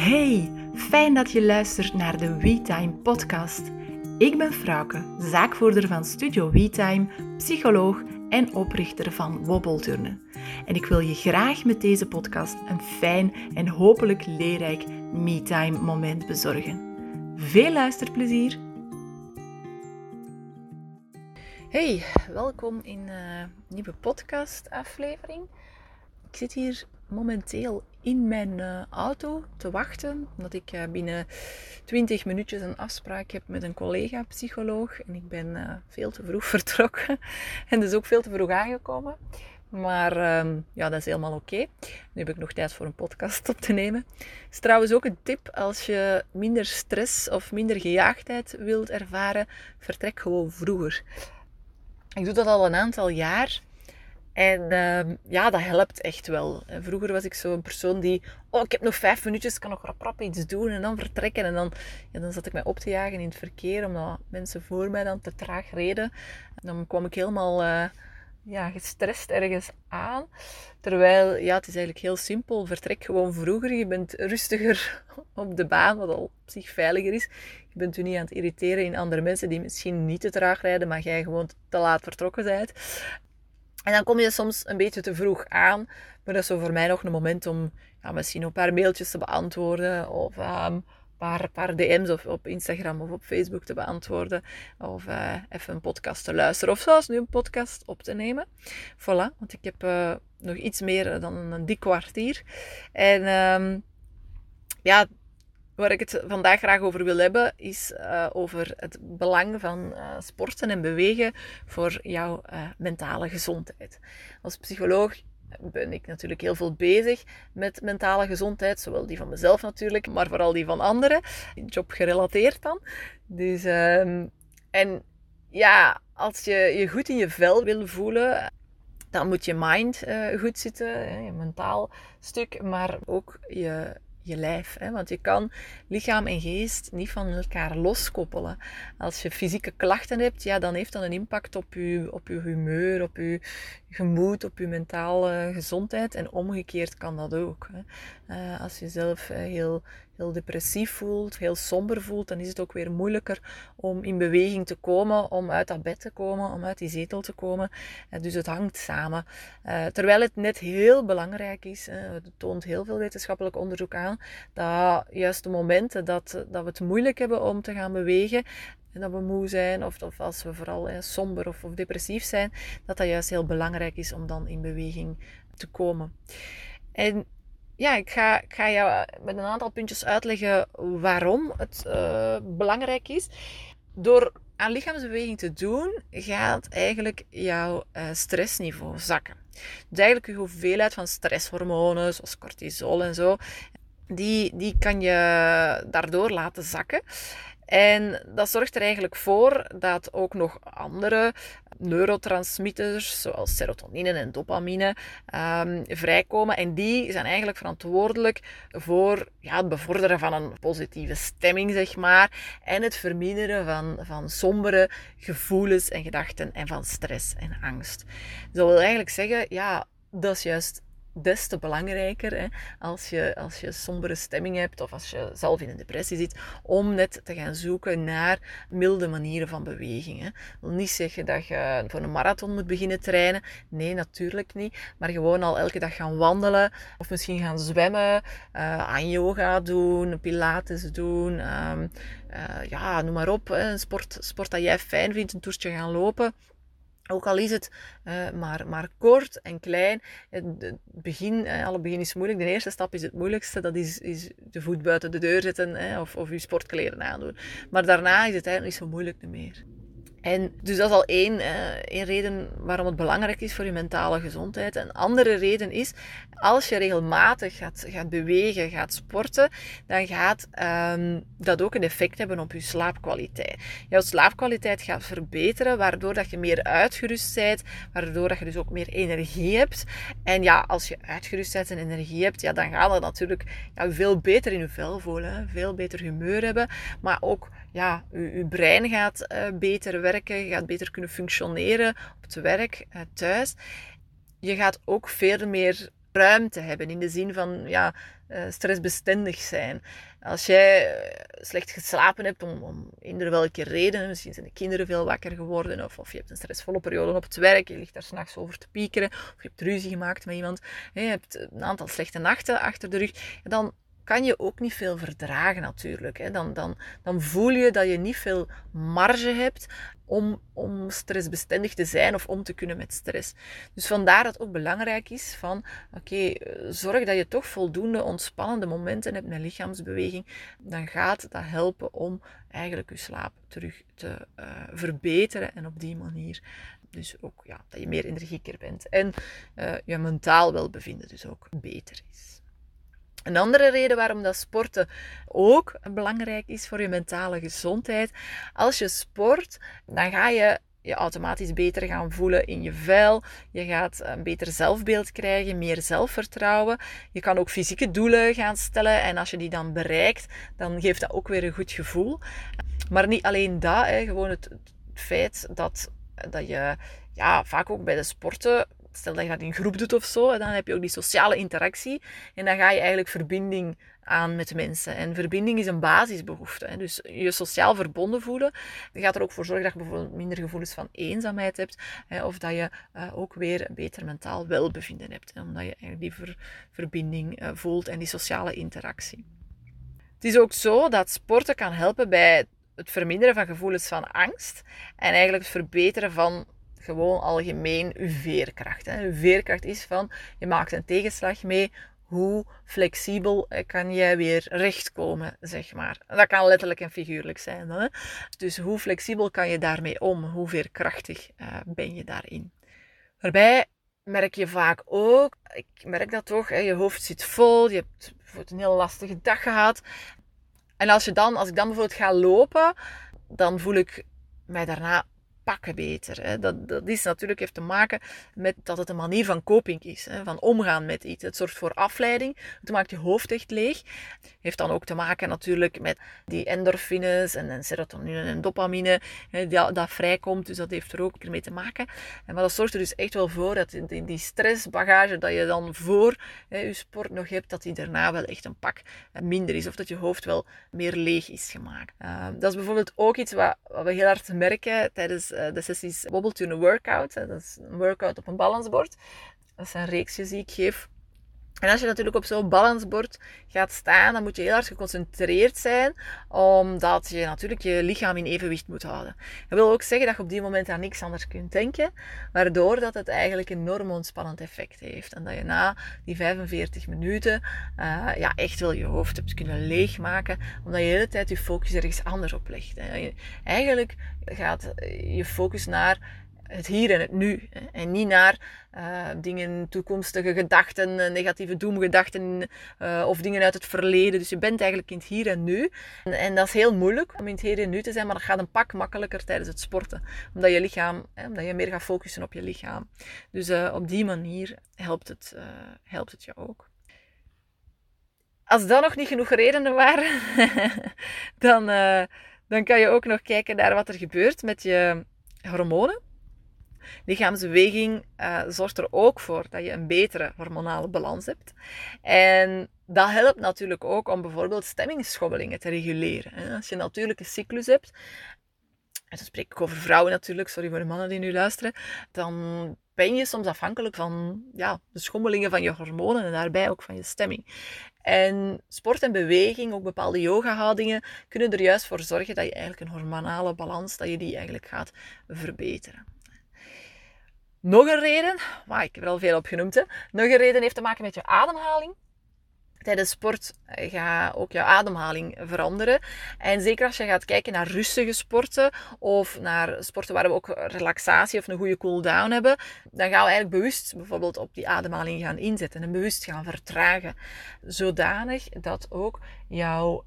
Hey, fijn dat je luistert naar de WeTime podcast. Ik ben Frauke, zaakvoerder van Studio WeTime, psycholoog en oprichter van Wobbelturnen. En ik wil je graag met deze podcast een fijn en hopelijk leerrijk MeTime moment bezorgen. Veel luisterplezier! Hey, welkom in een nieuwe podcastaflevering. Ik zit hier momenteel in mijn uh, auto te wachten. Omdat ik uh, binnen 20 minuutjes een afspraak heb met een collega-psycholoog. En ik ben uh, veel te vroeg vertrokken. En dus ook veel te vroeg aangekomen. Maar um, ja, dat is helemaal oké. Nu heb ik nog tijd voor een podcast op te nemen. Het is trouwens ook een tip als je minder stress of minder gejaagdheid wilt ervaren. Vertrek gewoon vroeger. Ik doe dat al een aantal jaar. En uh, ja, dat helpt echt wel. Vroeger was ik zo'n persoon die, oh, ik heb nog vijf minuutjes, ik kan nog rap, rap iets doen en dan vertrekken. En dan, ja, dan zat ik mij op te jagen in het verkeer, omdat mensen voor mij dan te traag reden. En dan kwam ik helemaal uh, ja, gestrest ergens aan. Terwijl, ja, het is eigenlijk heel simpel. Vertrek gewoon vroeger. Je bent rustiger op de baan, wat al op zich veiliger is. Je bent u niet aan het irriteren in andere mensen die misschien niet te traag rijden, maar jij gewoon te laat vertrokken bent. En dan kom je soms een beetje te vroeg aan. Maar dat is zo voor mij nog een moment om ja, misschien een paar mailtjes te beantwoorden. Of een paar, paar DM's of op Instagram of op Facebook te beantwoorden. Of uh, even een podcast te luisteren. Of zelfs nu een podcast op te nemen. Voilà, want ik heb uh, nog iets meer dan een dik kwartier. En um, ja, Waar ik het vandaag graag over wil hebben, is uh, over het belang van uh, sporten en bewegen voor jouw uh, mentale gezondheid. Als psycholoog ben ik natuurlijk heel veel bezig met mentale gezondheid, zowel die van mezelf natuurlijk, maar vooral die van anderen, job gerelateerd dan. Dus, um, en ja, als je je goed in je vel wil voelen, dan moet je mind goed zitten, je mentaal stuk, maar ook je je lijf. Hè? Want je kan lichaam en geest niet van elkaar loskoppelen. Als je fysieke klachten hebt, ja, dan heeft dat een impact op je, op je humeur, op je gemoed, op je mentale gezondheid. En omgekeerd kan dat ook. Hè? Uh, als je zelf uh, heel, heel depressief voelt, heel somber voelt, dan is het ook weer moeilijker om in beweging te komen, om uit dat bed te komen, om uit die zetel te komen. Uh, dus het hangt samen. terwijl het net heel belangrijk is, het toont heel veel wetenschappelijk onderzoek aan, dat juist de momenten dat, dat we het moeilijk hebben om te gaan bewegen, en dat we moe zijn, of, of als we vooral hè, somber of, of, depressief zijn, dat dat juist heel belangrijk is om dan in beweging te komen. En ja, ik ga, ik jou met een aantal puntjes uitleggen waarom het uh, belangrijk is. Door aan lichaamsbeweging te doen, gaat eigenlijk jouw uh, stressniveau zakken. Dus eigenlijk je hoeveelheid van stresshormonen, zoals cortisol en zo, die, die kan je daardoor laten zakken. En dat zorgt er eigenlijk voor dat ook nog andere neurotransmitters, zoals serotonine en dopamine, um, vrijkomen. En die zijn eigenlijk verantwoordelijk voor ja, het bevorderen van een positieve stemming, zeg maar. En het verminderen van, van sombere gevoelens en gedachten en van stress en angst. Dat wil eigenlijk zeggen, ja, dat is juist des te belangrijker hè, als, je, als je sombere stemming hebt of als je zelf in een depressie zit, om net te gaan zoeken naar milde manieren van beweging. Hè. Wil niet zeggen dat je voor een marathon moet beginnen trainen. Nee, natuurlijk niet. Maar gewoon al elke dag gaan wandelen of misschien gaan zwemmen, uh, aan yoga doen, pilates doen. Um, uh, ja, noem maar op. Een sport, sport dat jij fijn vindt, een toertje gaan lopen. Ook al is het uh, maar, maar kort en klein. Het, begin, uh, alle begin is moeilijk. De eerste stap is het moeilijkste. Dat is, is de voet buiten de deur zetten hè, of, of je sportkleren aandoen. Maar daarna is het eigenlijk niet zo moeilijk meer. En dus dat is al één, uh, één reden waarom het belangrijk is voor je mentale gezondheid. Een andere reden is, als je regelmatig gaat, gaat bewegen, gaat sporten, dan gaat um, dat ook een effect hebben op je slaapkwaliteit. Jouw slaapkwaliteit gaat verbeteren, waardoor dat je meer uitgerust bent, waardoor dat je dus ook meer energie hebt. En ja, als je uitgerust bent en energie hebt, ja, dan gaat dat natuurlijk veel beter in je vel voelen, veel beter humeur hebben, maar ook ja, je, brein gaat uh, beter werken, je gaat beter kunnen functioneren op het werk, uh, thuis. Je gaat ook veel meer ruimte hebben in de zin van, ja, uh, stressbestendig zijn. Als jij slecht geslapen hebt, om, om eender welke reden, misschien zijn de kinderen veel wakker geworden, of, of je hebt een stressvolle periode op het werk, je ligt daar s'nachts over te piekeren, of je hebt ruzie gemaakt met iemand, je hebt een aantal slechte nachten achter de rug, dan kan je ook niet veel verdragen natuurlijk. Dan, dan, dan voel je dat je niet veel marge hebt om, om stressbestendig te zijn of om te kunnen met stress. Dus vandaar dat het ook belangrijk is van, oké, zorg dat je toch voldoende ontspannende momenten hebt met lichaamsbeweging. Dan gaat dat helpen om eigenlijk je slaap terug te uh, verbeteren en op die manier dus ook ja, dat je meer energieker bent en uh, je mentaal welbevinden dus ook beter is. Een andere reden waarom dat sporten ook belangrijk is voor je mentale gezondheid. Als je sport, dan ga je je automatisch beter gaan voelen in je vel. Je gaat een beter zelfbeeld krijgen, meer zelfvertrouwen. Je kan ook fysieke doelen gaan stellen en als je die dan bereikt, dan geeft dat ook weer een goed gevoel. Maar niet alleen dat, gewoon het, het feit dat, dat je ja, vaak ook bij de sporten stel dat je dat in groep doet of zo, dan heb je ook die sociale interactie. En dan ga je eigenlijk verbinding aan met mensen. En verbinding is een basisbehoefte. Hè. Dus je sociaal verbonden voelen, dat gaat er ook voor zorgen dat je bijvoorbeeld minder gevoelens van eenzaamheid hebt. Hè, of dat je uh, ook weer een beter mentaal welbevinden hebt. Hè, omdat je eigenlijk die ver, verbinding uh, voelt en die sociale interactie. Het is ook zo dat sporten kan helpen bij het verminderen van gevoelens van angst. En eigenlijk het verbeteren van gewoon algemeen veerkracht. Hè. Veerkracht is van, je maakt een tegenslag mee, hoe flexibel eh, kan jij weer rechtkomen, zeg maar. Dat kan letterlijk en figuurlijk zijn. Hè? Dus hoe flexibel kan je daarmee om? Hoe veerkrachtig uh, ben je daarin? Daarbij merk je vaak ook, ik merk dat toch, hè, je hoofd zit vol, je hebt een heel lastige dag gehad. En als, je dan, als ik dan bijvoorbeeld ga lopen, dan voel ik mij daarna pakken beter. Hè. Dat, dat is natuurlijk heeft te maken met dat het een manier van coping is, hè, van omgaan met iets. Het zorgt voor afleiding, het maakt je hoofd echt leeg. Heeft dan ook te maken natuurlijk met die endorfines en, en serotonine en dopamine hè, die, dat vrijkomt, dus dat heeft er ook mee te maken. En, maar dat zorgt er dus echt wel voor dat die, die stressbagage dat je dan voor je sport nog hebt, dat die daarna wel echt een pak minder is of dat je hoofd wel meer leeg is gemaakt. Uh, dat is bijvoorbeeld ook iets wat, wat we heel hard merken tijdens de sessies Wobble Tune Workout. Dat is een workout op een balansbord. Dat zijn reeksjes die ik geef en als je natuurlijk op zo'n balansbord gaat staan, dan moet je heel hard geconcentreerd zijn, omdat je natuurlijk je lichaam in evenwicht moet houden. Dat wil ook zeggen dat je op die moment aan niks anders kunt denken, waardoor dat het eigenlijk een enorm ontspannend effect heeft. En dat je na die 45 minuten uh, ja, echt wel je hoofd hebt kunnen leegmaken, omdat je de hele tijd je focus ergens anders op legt. Eigenlijk gaat je focus naar het hier en het nu. En niet naar uh, dingen, toekomstige gedachten, eh, negatieve doemgedachten uh, of dingen uit het verleden. Dus je bent eigenlijk in het hier en nu. En, dat is heel moeilijk om in het hier en nu te zijn, maar dat gaat een pak makkelijker tijdens het sporten. Omdat je lichaam, hè, omdat je meer gaat focussen op je lichaam. Dus op die manier helpt het, helpt het je ook. Als dat nog niet genoeg redenen waren, dan, dan kan je ook nog kijken naar wat er gebeurt met je hormonen. Lichaamsbeweging uh, zorgt er ook voor dat je een betere hormonale balans hebt. En dat helpt natuurlijk ook om bijvoorbeeld stemmingsschommelingen te reguleren. Als je een natuurlijke cyclus hebt, en dan spreek ik over vrouwen natuurlijk, sorry voor de mannen die nu luisteren, dan ben je soms afhankelijk van ja, de schommelingen van je hormonen en daarbij ook van je stemming. En sport en beweging, ook bepaalde yoga-houdingen, kunnen er juist voor zorgen dat je eigenlijk een hormonale balans, dat je die eigenlijk gaat verbeteren. Nog een reden, maar ik heb er al veel op genoemd, nog een reden heeft te maken met je ademhaling. Tijdens sport eh, gaat ook jouw ademhaling veranderen. En zeker als je gaat kijken naar rustige sporten of naar sporten waar we ook relaxatie of een goede cool-down hebben, dan gaan we eigenlijk bewust bijvoorbeeld op die ademhaling gaan inzetten en bewust gaan vertragen. Zodanig dat ook jouw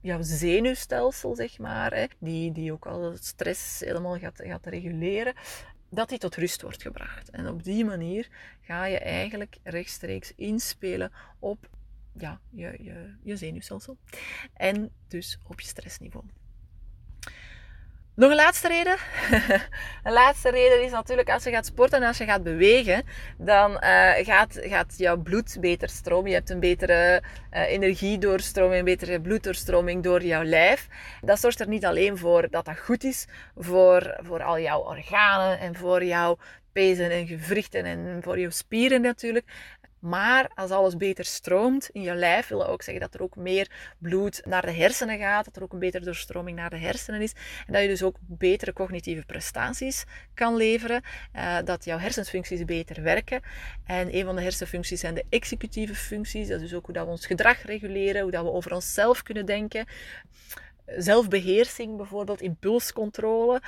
jouw zenuwstelsel, zeg maar, hè, die, die ook al stress helemaal gaat, gaat reguleren, dat die tot rust wordt gebracht. En op die manier ga je eigenlijk rechtstreeks inspelen op ja, je, je, je zenuwstelsel. En dus op je stressniveau. Nog een laatste reden. een laatste reden is natuurlijk als je gaat sporten en als je gaat bewegen, dan uh, gaat, gaat jouw bloed beter stromen. Je hebt een betere uh, energiedoorstroming, een betere bloeddoorstroming door jouw lijf. Dat zorgt er niet alleen voor dat dat goed is voor, voor al jouw organen en voor jouw pezen en gewrichten en voor jouw spieren natuurlijk. Maar als alles beter stroomt in je lijf, wil ook zeggen dat er ook meer bloed naar de hersenen gaat, dat er ook een betere doorstroming naar de hersenen is. En dat je dus ook betere cognitieve prestaties kan leveren, uh, dat jouw hersenfuncties beter werken. En een van de hersenfuncties zijn de executieve functies, dat is dus ook hoe dat we ons gedrag reguleren, hoe dat we over onszelf kunnen denken zelfbeheersing bijvoorbeeld, impulscontrole.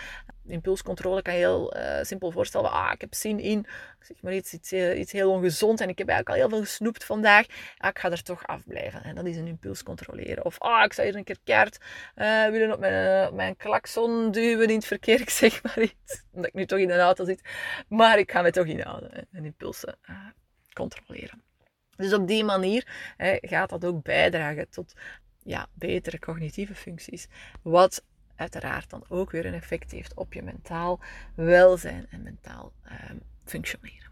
Impulscontrole kan je heel uh, simpel voorstellen. Ah, ik heb zin in, zeg maar iets, iets, eh, iets, heel ongezond en ik heb eigenlijk al heel veel gesnoept vandaag. Ah, ik ga er toch afblijven. En dat is een impuls controleren. Of ah, ik zou hier een keer keert uh, willen op mijn, mijn klakson duwen in het verkeer. Ik zeg maar iets. Omdat ik nu toch in een auto zit. Maar ik ga me toch inhouden. En impulsen controleren. Dus op die manier hè, gaat dat ook bijdragen tot ja, betere cognitieve functies. Wat uiteraard dan ook weer een effect heeft op je mentaal welzijn en mentaal ehm, functioneren.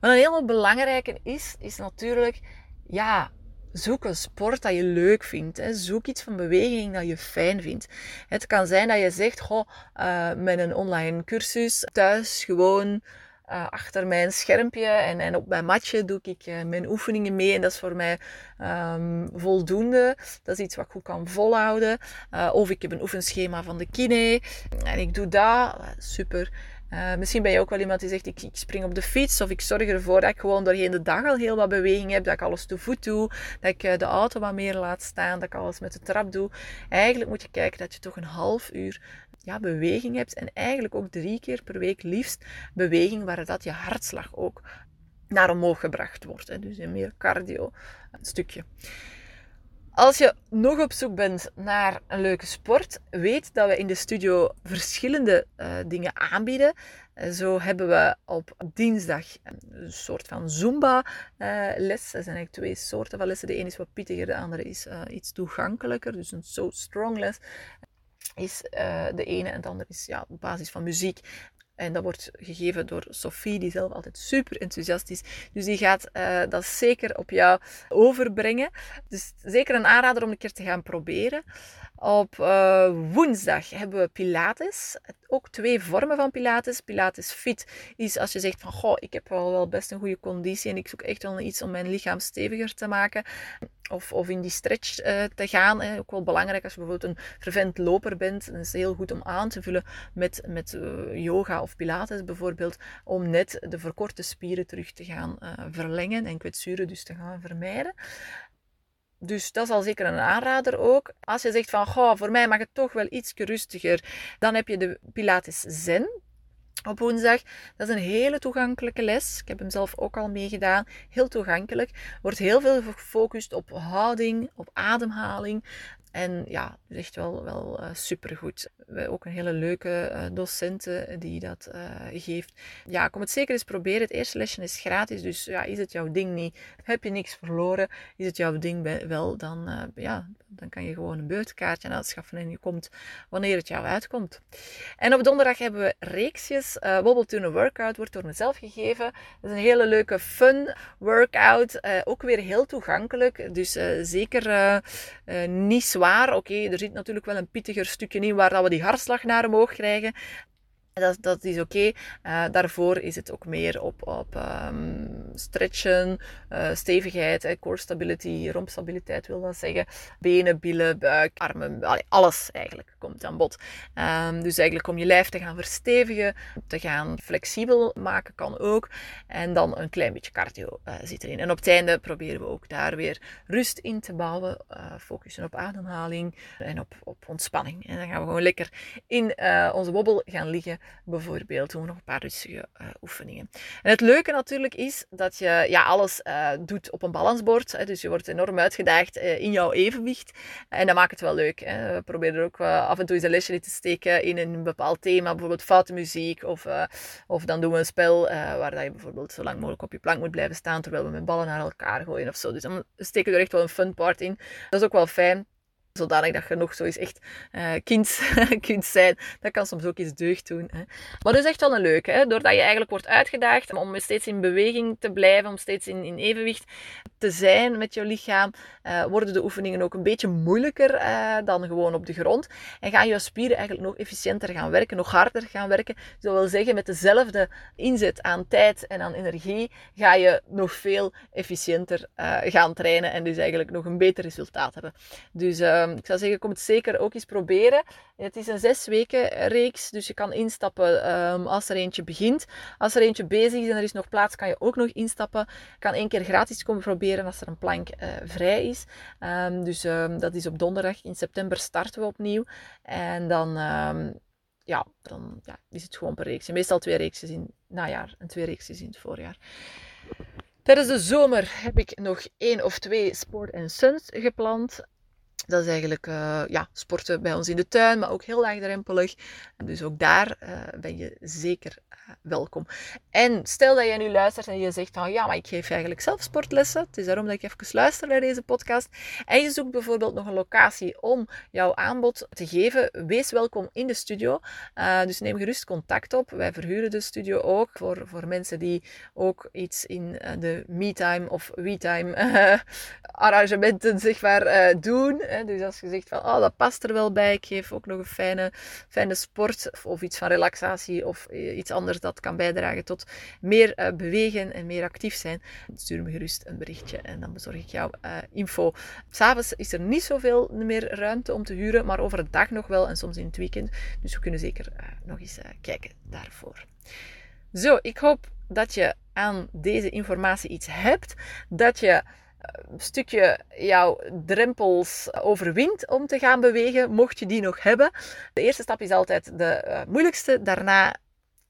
Wat een heel belangrijke is, is natuurlijk, ja, zoek een sport dat je leuk vindt. Hè. Zoek iets van beweging dat je fijn vindt. Het kan zijn dat je zegt, goh, uh, met een online cursus thuis gewoon uh, achter mijn schermpje en, en op mijn matje doe ik uh, mijn oefeningen mee. En dat is voor mij um, voldoende. Dat is iets wat ik goed kan volhouden. Uh, of ik heb een oefenschema van de kine en ik doe dat. Super. Misschien ben je ook wel iemand die zegt, ik, ik, spring op de fiets of ik zorg ervoor dat ik gewoon doorheen de dag al heel wat beweging heb, dat ik alles te voet doe, dat ik de auto wat meer laat staan, dat ik alles met de trap doe. Eigenlijk moet je kijken dat je toch een half uur ja, beweging hebt. En eigenlijk ook drie keer per week liefst beweging waar dat je hartslag ook naar omhoog gebracht wordt. Hè. Dus een meer cardio stukje. Als je nog op zoek bent naar een leuke sport, weet dat we in de studio verschillende uh, dingen aanbieden. Uh, zo hebben we op dinsdag een soort van Zumba-les. Uh, er zijn eigenlijk twee soorten van lessen. De ene is wat pittiger, de andere is iets toegankelijker. Dus een So Strong les is uh, de ene en de andere is ja, op basis van muziek. En dat wordt gegeven door Sophie, die zelf altijd super enthousiast is. Dus die gaat uh, dat zeker op jou overbrengen. Dus zeker een aanrader om een keer te gaan proberen. Op uh, woensdag hebben we Pilates. Ook twee vormen van Pilates. Pilates Fit is als je zegt van, goh, ik heb wel, wel best een goede conditie en ik zoek echt wel iets om mijn lichaam steviger te maken. Of, of in die stretch uh, te gaan. Hè. Ook wel belangrijk als je bijvoorbeeld een vervent loper bent. Is het heel goed om aan te vullen met, met yoga of Pilates bijvoorbeeld. Om net de verkorte spieren terug te gaan verlengen en kwetsuren dus te gaan vermijden. Dus dat is al zeker een aanrader ook. Als je zegt van, goh, voor mij mag het toch wel iets rustiger, dan heb je de Pilates Zen op woensdag. Dat is een hele toegankelijke les. Ik heb hem zelf ook al meegedaan. Heel toegankelijk. Wordt heel veel gefocust op houding, op ademhaling. En ja, echt wel, wel uh, supergoed. We ook een hele leuke uh, docenten die dat uh, geeft. Ja, kom het zeker eens proberen. Het eerste lesje is gratis, dus ja, is het jouw ding niet, heb je niks verloren. Is het jouw ding wel, dan, ja, dan kan je gewoon een beurtkaartje aanschaffen en je komt wanneer het jou uitkomt. En op donderdag hebben we reeksjes. Uh, Workout wordt door mezelf gegeven. Dat is een hele leuke fun workout. ook weer heel toegankelijk, dus zeker niet zwaar Oké, er zit natuurlijk wel een pittiger stukje in waar dat we die hartslag naar omhoog krijgen. Dat, dat is oké. Eh, daarvoor is het ook meer op, op um, stretchen, uh, stevigheid, eh, core stability, rompstabiliteit wil dat zeggen. Benen, billen, buik, armen, alles eigenlijk komt aan bod. Um, dus eigenlijk om je lijf te gaan verstevigen, te gaan flexibel maken kan ook. En dan een klein beetje cardio uh, zit erin. En op het einde proberen we ook daar weer rust in te bouwen. focussen op ademhaling en op, op ontspanning. En dan gaan we gewoon lekker in onze wobbel gaan liggen bijvoorbeeld. Doen we nog een paar rustige uh, oefeningen. En het leuke natuurlijk is dat je ja, alles uh, doet op een balansbord. Hè, dus je wordt enorm uitgedaagd uh, in jouw evenwicht. En dat maakt het wel leuk. We proberen ook af en toe eens een lesje te steken in een bepaald thema. Bijvoorbeeld foute muziek. Of, of dan doen we een spel waar dat je bijvoorbeeld zo lang mogelijk op je plank moet blijven staan. Terwijl we met ballen naar elkaar gooien of zo. Dus dan steken we er echt wel een fun part in. Dat is ook wel fijn zodanig dat je nog zo eens echt uh, kind kunt zijn. Dat kan soms ook eens deugd doen. Hè. Maar dat is echt wel een leuke, doordat je eigenlijk wordt uitgedaagd om steeds in beweging te blijven, om steeds in, in evenwicht te zijn met je lichaam, uh, worden de oefeningen ook een beetje moeilijker uh, dan gewoon op de grond. En gaan je spieren eigenlijk nog efficiënter gaan werken, nog harder gaan werken. Dat wil zeggen, met dezelfde inzet aan tijd en aan energie ga je nog veel efficiënter gaan trainen en dus eigenlijk nog een beter resultaat hebben. Dus ehm, ik zou zeggen, kom het zeker ook eens proberen. Het is een zes weken reeks, dus je kan instappen um, als er eentje begint. Als er eentje bezig is en er is nog plaats, kan je ook nog instappen. Je kan één keer gratis komen proberen als er een plank uh, vrij is. Um, dus dat is op donderdag. In september starten we opnieuw. En dan ja, dan ja, is het gewoon per reeks. Meestal twee reeksen in het najaar en twee reeksen in het voorjaar. Tijdens de zomer heb ik nog één of twee Sport and Suns gepland. Dat is eigenlijk uh, ja, sporten bij ons in de tuin, maar ook heel laagdrempelig. Dus ook daar uh, ben je zeker welkom. En stel dat jij nu luistert en je zegt van ja, maar ik geef eigenlijk zelf sportlessen. Het is daarom dat ik even luister naar deze podcast. En je zoekt bijvoorbeeld nog een locatie om jouw aanbod te geven. Wees welkom in de studio. Uh, dus neem gerust contact op. Wij verhuren de studio ook voor, voor mensen die ook iets in uh, de me-time of we-time uh, arrangementen zeg maar, doen. Dus als je zegt van oh, dat past er wel bij. Ik geef ook nog een fijne, fijne sport of iets van relaxatie of iets anders dat kan bijdragen tot meer uh, bewegen en meer actief zijn, stuur me gerust een berichtje en dan bezorg ik jou uh, info. S'avonds is er niet zoveel meer ruimte om te huren, maar over de dag nog wel en soms in het weekend. Dus we kunnen zeker uh, nog eens kijken daarvoor. Zo, ik hoop dat je aan deze informatie iets hebt, dat je een stukje jouw drempels overwint om te gaan bewegen, mocht je die nog hebben. De eerste stap is altijd de moeilijkste. Daarna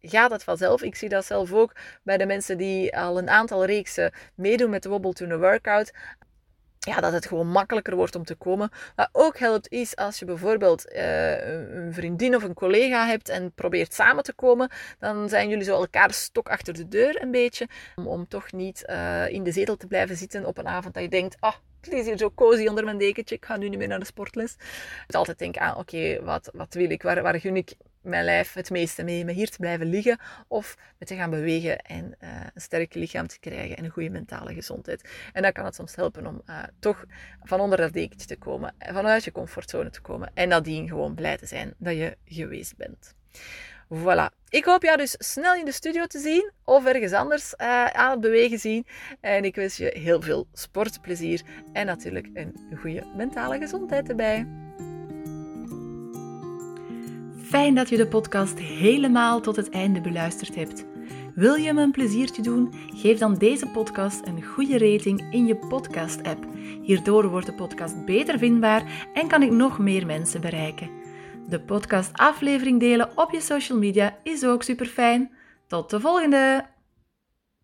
gaat het vanzelf. Ik zie dat zelf ook bij de mensen die al een aantal reeksen meedoen met de Wobble to a Workout. Ja, dat het gewoon makkelijker wordt om te komen. Wat ook helpt is als je bijvoorbeeld uh, een vriendin of een collega hebt en probeert samen te komen, dan zijn jullie zo elkaar stok achter de deur een beetje. Om, toch niet uh, in de zetel te blijven zitten op een avond dat je denkt, ah, het is hier zo cozy onder mijn dekentje, ik ga nu niet meer naar de sportles. Dus altijd denken aan, oké, wat, wat wil ik, waar, waar gun ik mijn lijf het meeste mee, met hier te blijven liggen of met te gaan bewegen en uh, een sterke lichaam te krijgen en een goede mentale gezondheid. En dan kan het soms helpen om uh, toch van onder dat dekentje te komen, vanuit je comfortzone te komen en nadien gewoon blij te zijn dat je geweest bent. Voilà. Ik hoop jou dus snel in de studio te zien of ergens anders aan het bewegen zien. En ik wens je heel veel sportplezier en natuurlijk een goede mentale gezondheid erbij. Fijn dat je de podcast helemaal tot het einde beluisterd hebt. Wil je me een pleziertje doen? Geef dan deze podcast een goede rating in je podcast-app. Hierdoor wordt de podcast beter vindbaar en kan ik nog meer mensen bereiken. De podcast-aflevering delen op je social media is ook super fijn. Tot de volgende!